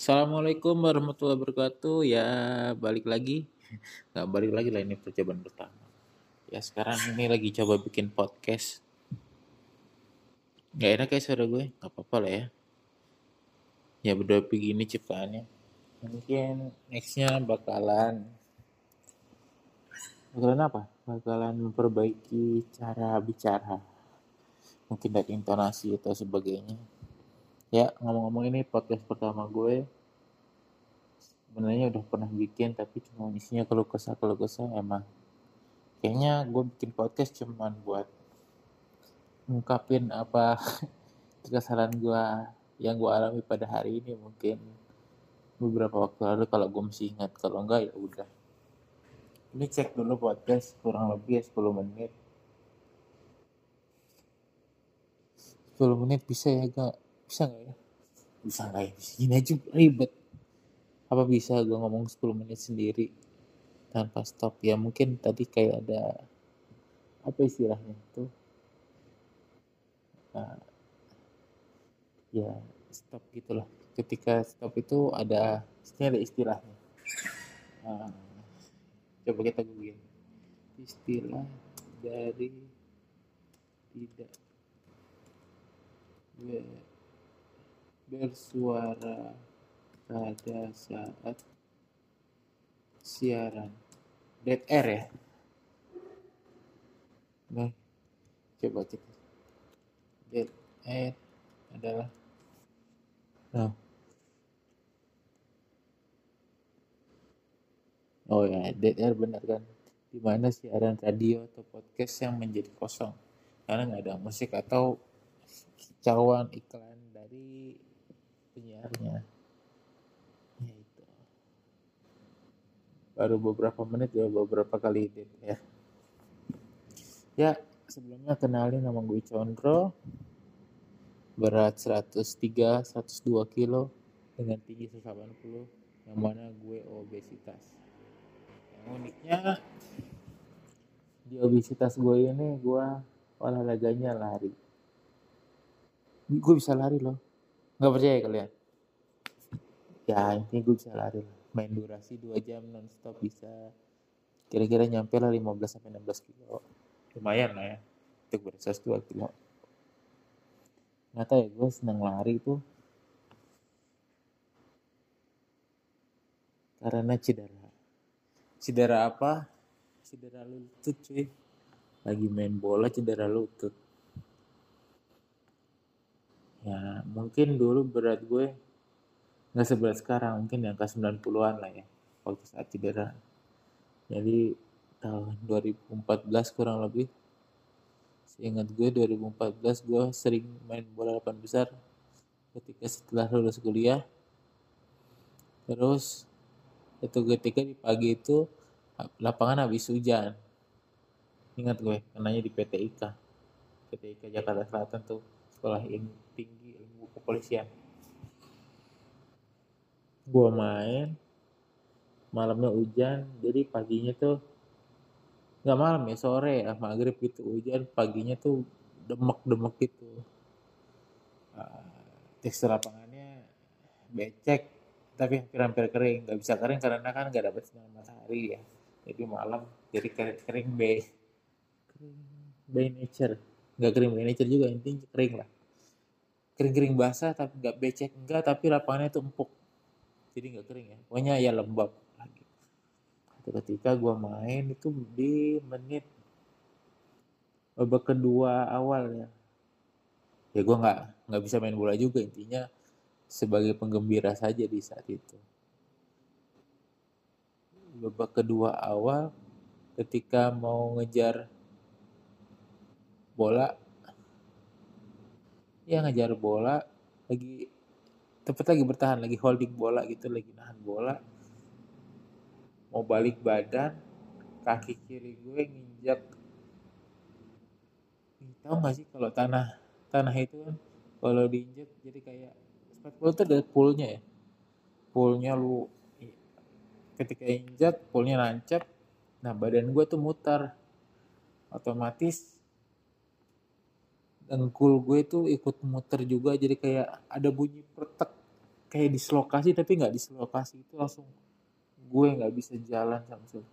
Assalamualaikum warahmatullahi wabarakatuh. Ya, balik lagi. Nggak balik lagi lah ini percobaan pertama. Ya, sekarang ini lagi coba bikin podcast. Nggak enak ya suara gue? Nggak apa-apa lah ya. Ya, berdua begini ciptaannya. Mungkin nextnya bakalan... Bakalan apa? Bakalan memperbaiki cara bicara. Mungkin dari intonasi atau sebagainya ya. Ngomong-ngomong ini podcast pertama gue sebenarnya udah pernah bikin tapi cuma isinya kalau kesah kalau kesah emang kayaknya gue bikin podcast cuman buat ngungkapin apa kesalahan gue yang gue alami pada hari ini mungkin beberapa waktu lalu. Kalau gue masih ingat kalau enggak ya udah. Ini cek dulu podcast kurang lebih 10 menit. 10 menit bisa ya gak bisa nggak ya? Bisa nggak ya gini aja ribet. Apa bisa gue ngomong 10 menit sendiri tanpa stop? Ya mungkin tadi kayak ada apa istilahnya itu? Uh, ya stop gitulah ketika stop itu ada ada istilahnya. Uh, coba kita google istilah dari tidak bersuara pada saat siaran. Dead air ya? Nah coba cek. Dead air adalah nah. Oh ya dead air benar kan? Di mana siaran radio atau podcast yang menjadi kosong? Karena nggak ada musik atau cawan iklan dari penyiarnya ya itu. Baru beberapa menit ya beberapa kali edit ya. Ya sebelumnya kenalin nama gue Condro. Berat 103 102 kilo. Dengan tinggi 180 yang mana gue obesitas. Yang uniknya di obesitas gue ini gue olahraganya lari. Gue bisa lari loh nggak percaya kalian ya? Intinya gue bisa lari main durasi 2 jam nonstop bisa. Kira-kira nyampe lah 15 sampai 16 kilo. Lumayan lah ya. Untuk beresas 2 kilo. Nggak tahu ya gue senang lari itu karena cedera. Cedera apa? Cedera lutut cuy. Lagi main bola cedera lutut ya mungkin dulu berat gue nggak seberat sekarang mungkin yang ke 90-an lah ya waktu saat cedera. Jadi tahun 2014 kurang lebih seingat gue 2014 gue sering main bola lapan besar ketika setelah lulus kuliah. Terus itu ketika di pagi itu lapangan habis hujan. Ingat gue kenanya di PT IKA PT IKA Jakarta Selatan tuh sekolah ilmu kepolisian. Gue main malamnya hujan jadi paginya tuh nggak malam ya sore ya maghrib gitu hujan paginya tuh demek demek gitu. Uh, tekstur lapangannya becek tapi hampir-hampir kering nggak bisa kering karena kan nggak dapat sinar matahari ya. Jadi malam jadi kering, kering by kering by nature. Nggak kering manajer juga intinya kering lah kering-kering basah tapi nggak becek enggak tapi lapangannya itu empuk. Jadi nggak kering ya. Pokoknya ya lembab lagi. Ketika gue main itu di menit babak kedua awal ya. Ya gue nggak nggak bisa main bola juga intinya. Sebagai penggembira saja di saat itu. Babak kedua awal ketika mau ngejar bola ya ngejar bola lagi tepat lagi bertahan lagi holding bola gitu lagi nahan bola. Mau balik badan kaki kiri gue nginjak tahu nggak sih kalau tanah tanah itu kan kalau diinjak jadi kayak sepak bola tuh ada poolnya ya? Poolnya lu ketika injak poolnya nancap nah badan gue tuh mutar otomatis dengkul gue tuh ikut muter juga jadi kayak ada bunyi pertek kayak dislokasi tapi nggak dislokasi itu langsung gue nggak bisa jalan sama sekali.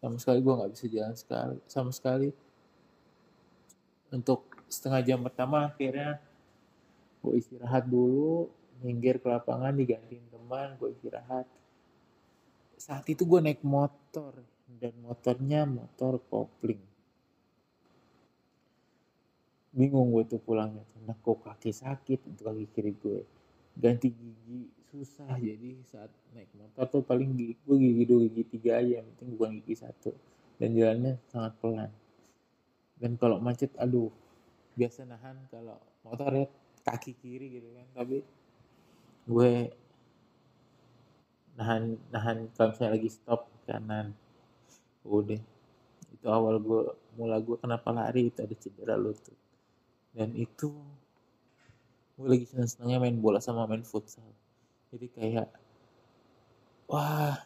Sama sekali gue nggak bisa jalan sekali sama sekali. Untuk setengah jam pertama akhirnya gue istirahat dulu minggir ke lapangan digantiin teman gue istirahat. Saat itu gue naik motor dan motornya motor kopling bingung gue tuh pulangnya kok kaki sakit untuk kaki kiri gue. Ganti gigi susah jadi saat naik motor tuh paling gigi gue gigi dua gigi tiga aja yang penting bukan gigi satu. Dan jalannya sangat pelan. Dan kalau macet aduh biasa nahan kalau motor ya kaki kiri gitu kan. Tapi gue nahan nahan kalau misalnya lagi stop kanan. Udah. Itu awal gue mulai gue kenapa lari itu ada cedera lutut dan itu gue lagi seneng-senengnya main bola sama main futsal. Jadi kayak wah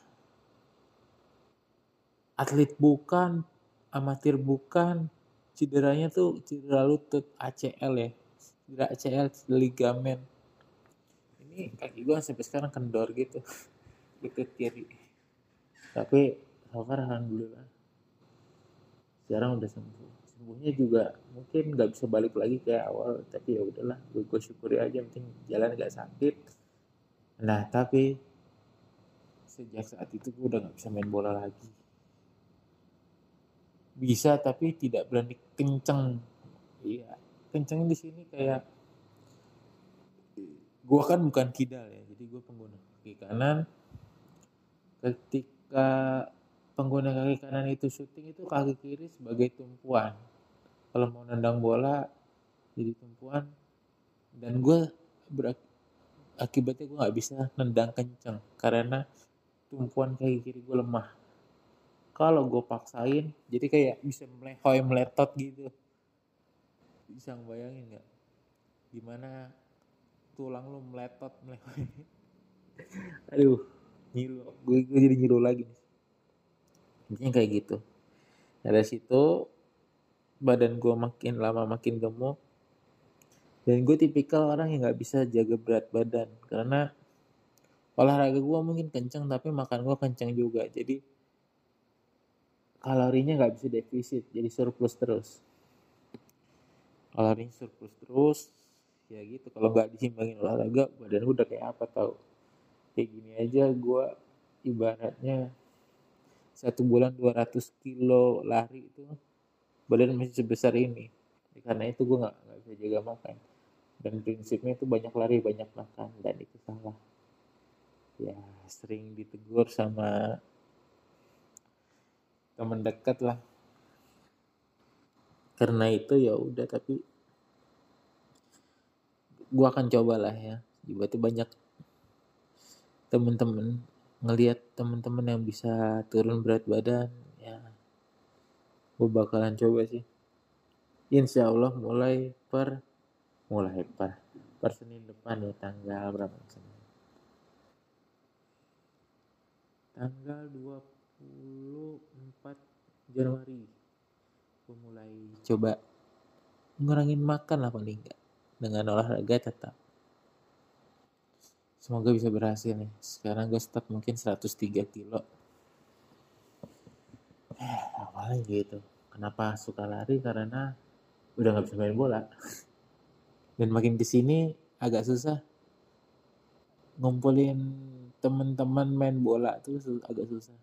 atlet bukan amatir bukan cederanya tuh cedera lutut ACL ya. Cedera ACL ligamen ini kaki gue sampai sekarang kendor gitu ke kiri. Tapi so alhamdulillah sekarang udah sembuh sembuhnya juga mungkin nggak bisa balik lagi kayak awal tapi ya udahlah gue, gue syukuri aja penting jalan nggak sakit. Nah tapi sejak saat itu gue udah nggak bisa main bola lagi. Bisa tapi tidak berani kenceng. Iya kenceng di sini kayak gue kan bukan kidal ya jadi gue pengguna kaki kanan. Ketika pengguna kaki kanan itu syuting itu kaki kiri sebagai tumpuan kalau mau nendang bola jadi tumpuan. Dan gue akibatnya gue nggak bisa nendang kenceng karena tumpuan kaki kiri gue lemah. Kalau gue paksain jadi kayak bisa melehoy meletot gitu. Bisa ngebayangin nggak? Gimana tulang lu meletot melehoy. Aduh nyilu gue, gue jadi nyilu lagi intinya kayak gitu. Dari situ badan gue makin lama makin gemuk. Dan gue tipikal orang yang nggak bisa jaga berat badan. Karena olahraga gue mungkin kenceng tapi makan gue kenceng juga. Jadi kalorinya nggak bisa defisit jadi surplus terus. Kalorinya surplus terus ya gitu. Kalau nggak disimbangin olahraga badan gue udah kayak apa tau. Kayak gini aja gue ibaratnya satu bulan 200 kilo lari itu badan masih sebesar ini. Karena itu gue nggak bisa jaga makan. Dan prinsipnya itu banyak lari banyak makan dan itu salah. Ya sering ditegur sama teman dekat lah. Karena itu ya udah tapi gue akan coba lah ya. Berarti banyak temen-temen ngelihat temen-temen yang bisa turun berat badan gue bakalan coba sih. Insya Allah mulai per mulai per per Senin depan ya tanggal berapa? Senin tanggal 24 Januari. Gue mulai coba ngurangin makan lah paling enggak dengan olahraga tetap. Semoga bisa berhasil nih. Sekarang gue start mungkin 103 kilo. Eh awalnya gitu kenapa suka lari? Karena udah nggak bisa main bola. Dan makin ke sini agak susah ngumpulin temen-temen main bola tuh agak susah.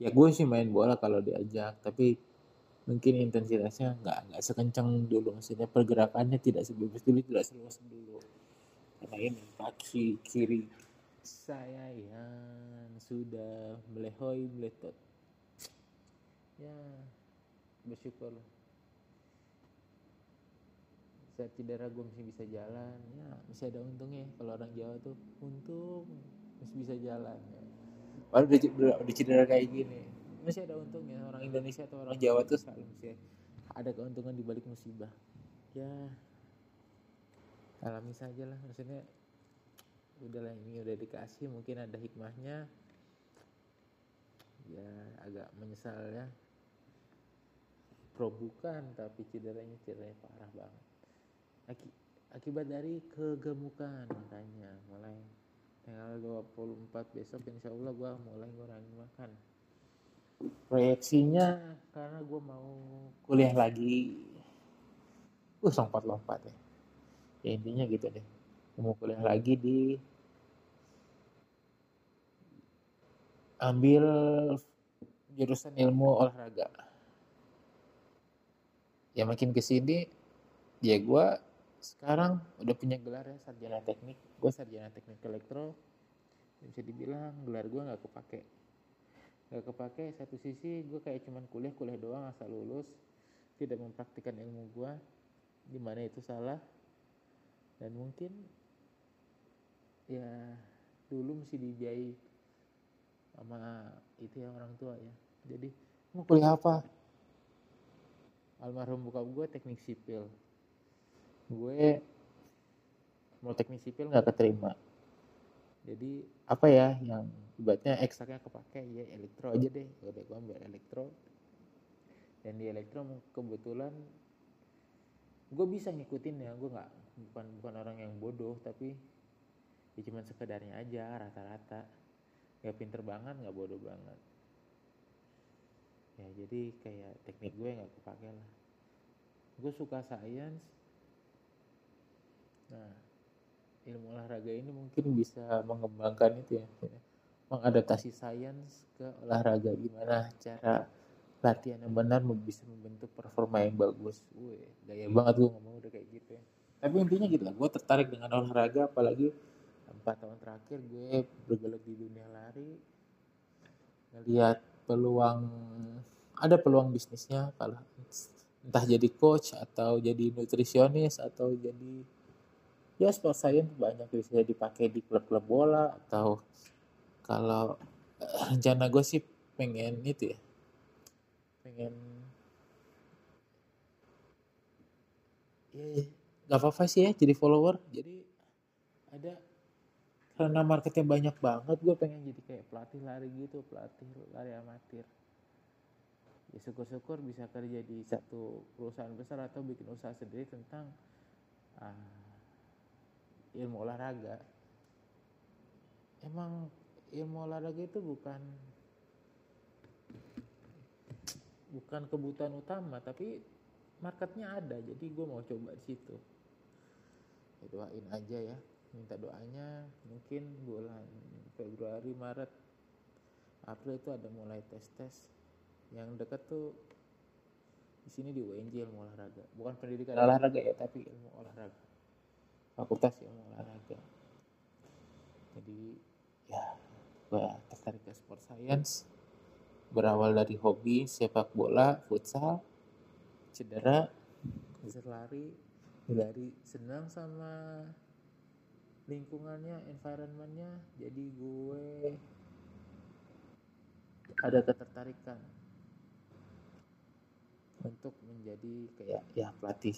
Ya gue sih main bola kalau diajak tapi mungkin intensitasnya nggak nggak sekencang dulu. Maksudnya pergerakannya tidak sebebas dulu tidak seluas dulu. Karena ini kaki kiri. Saya yang sudah melehoi meletot. Ya bersyukur. Saat cedera gue masih bisa jalan. Ya masih ada untungnya. Kalau orang Jawa tuh untung masih bisa jalan. Ya. Padahal udah, udah cedera kayak gini. Masih ada untungnya. Orang Indonesia atau orang Jawa tuh selalu masih ada keuntungan di balik musibah. Ya alami saja lah maksudnya udahlah ini udah dikasih. Mungkin ada hikmahnya. Ya agak menyesal ya pro bukan tapi cederanya cederanya parah banget. Aki, akibat dari kegemukan makanya mulai tanggal 24 besok insya Allah gue mulai ngurangi makan. Proyeksinya karena gue mau kuliah lagi. Uh lompat-lompat ya. Ya intinya gitu deh. Mau kuliah lagi di ambil jurusan ilmu olahraga ya makin ke sini ya gue sekarang udah punya gelar ya sarjana teknik. Gue sarjana teknik elektro bisa dibilang gelar gue nggak kepake. Nggak kepake satu sisi gue kayak cuman kuliah kuliah doang asal lulus tidak mempraktikkan ilmu gue di mana itu salah. Dan mungkin ya dulu mesti dibiayai sama itu ya orang tua ya. Jadi mau kuliah apa almarhum buka gue teknik sipil. Gue mau teknik sipil nggak keterima. Jadi apa ya yang ibaratnya eksaknya kepake ya elektro aja deh. Ya udah gue ambil elektro. Dan di elektro kebetulan gue bisa ngikutin ya. Gue nggak bukan bukan orang yang bodoh tapi ya cuman sekedarnya aja rata-rata. Ya pinter banget nggak bodoh banget ya jadi kayak teknik gue nggak kepake lah. Gue suka science. Nah ilmu olahraga ini mungkin bisa mengembangkan itu ya, ya. Mengadaptasi sains ke olahraga. Gimana cara latihan yang benar bisa membentuk performa yang bagus. Wih, gaya banget gue ngomong udah kayak gitu ya. Tapi intinya gitu lah, gue tertarik dengan olahraga apalagi empat tahun terakhir gue bergelut di dunia lari. Ngelihat peluang ada peluang bisnisnya kalau entah jadi coach atau jadi nutrisionis atau jadi ya sport science banyak bisa dipakai di klub-klub bola atau kalau eh, rencana gue sih pengen itu ya pengen ya, ya nggak apa-apa sih ya jadi follower jadi ada karena marketnya banyak banget gue pengen jadi kayak pelatih lari gitu pelatih lari amatir. Ya syukur-syukur bisa kerja di satu perusahaan besar atau bikin usaha sendiri tentang uh, ilmu olahraga. Emang ilmu olahraga itu bukan bukan kebutuhan utama tapi marketnya ada jadi gue mau coba di situ. Doain aja ya minta doanya mungkin bulan Februari Maret April itu ada mulai tes tes yang dekat tuh di sini di UNJ ilmu olahraga. Bukan pendidikan olahraga ya? tapi ilmu olahraga. Fakultas ilmu olahraga. Jadi ya gue tertarik ke sport science. Berawal dari hobi sepak bola futsal cedera lari dari senang sama lingkungannya environmentnya jadi gue ada ketertarikan untuk menjadi kayak ya pelatih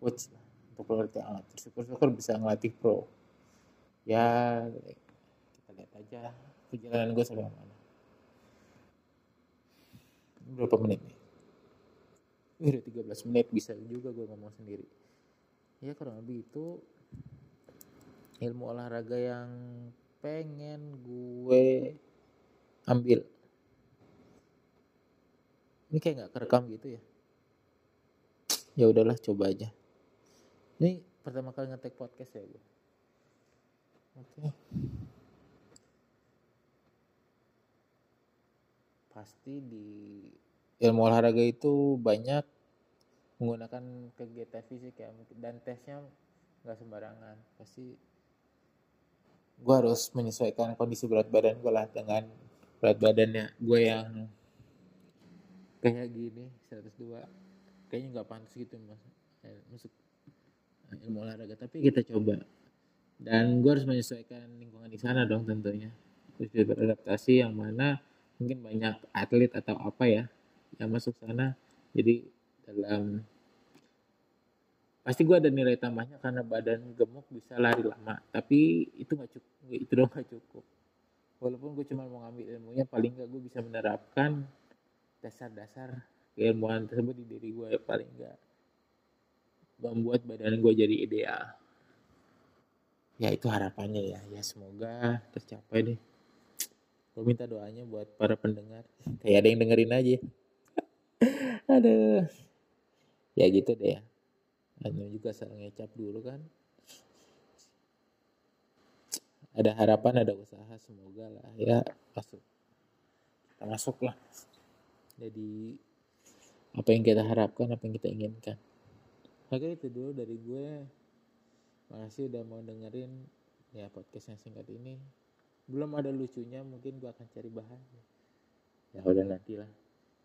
coach lah untuk pelatih amatir syukur-syukur bisa ngelatih pro. Ya kita lihat aja perjalanan gue sampai mana. Berapa menit nih? Udah 13 menit bisa juga gue ngomong sendiri. Ya kurang lebih itu ilmu olahraga yang pengen gue ambil. Ini kayak nggak kerekam gitu ya? Ya udahlah coba aja. Ini pertama kali ngetek podcast ya gue? Oke. Pasti di ilmu olahraga itu banyak menggunakan kegiatan fisik ya dan tesnya nggak sembarangan. Pasti gue harus menyesuaikan kondisi berat badan gue lah dengan berat badannya. Gue yang kayak gini 102 kayaknya nggak pantas gitu mas. Masuk eh, ilmu olahraga. Tapi kita coba. Dan gue harus menyesuaikan lingkungan di sana dong tentunya. Terus beradaptasi yang mana mungkin banyak atlet atau apa ya yang masuk sana. Jadi dalam pasti gue ada nilai tambahnya karena badan gemuk bisa lari lama. Tapi itu nggak cukup itu dong nggak cukup. Walaupun gue cuma mau ngambil ilmunya paling nggak gue bisa menerapkan dasar-dasar keilmuan tersebut di diri gue ya paling nggak. Membuat badan gue jadi ideal. Ya itu harapannya ya. Ya semoga tercapai deh. Gue minta doanya buat para pendengar. Kayak ada yang dengerin aja. Aduh. Ya gitu deh ya Anu juga salah ngecap dulu kan. Ada harapan ada usaha semoga lah ya masuk. Kita masuk lah. Jadi apa yang kita harapkan apa yang kita inginkan. Oke itu dulu dari gue. Makasih udah mau dengerin ya podcast yang singkat ini. Belum ada lucunya mungkin gua akan cari bahan. Ya udah nanti lah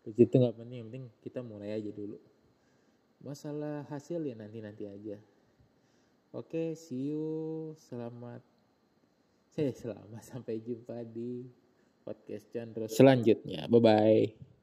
lucu itu nggak penting yang penting kita mulai aja dulu masalah hasil ya nanti nanti aja. Oke see you. Selamat. Saya selamat. Sampai jumpa di podcast Chandra selanjutnya. Bye bye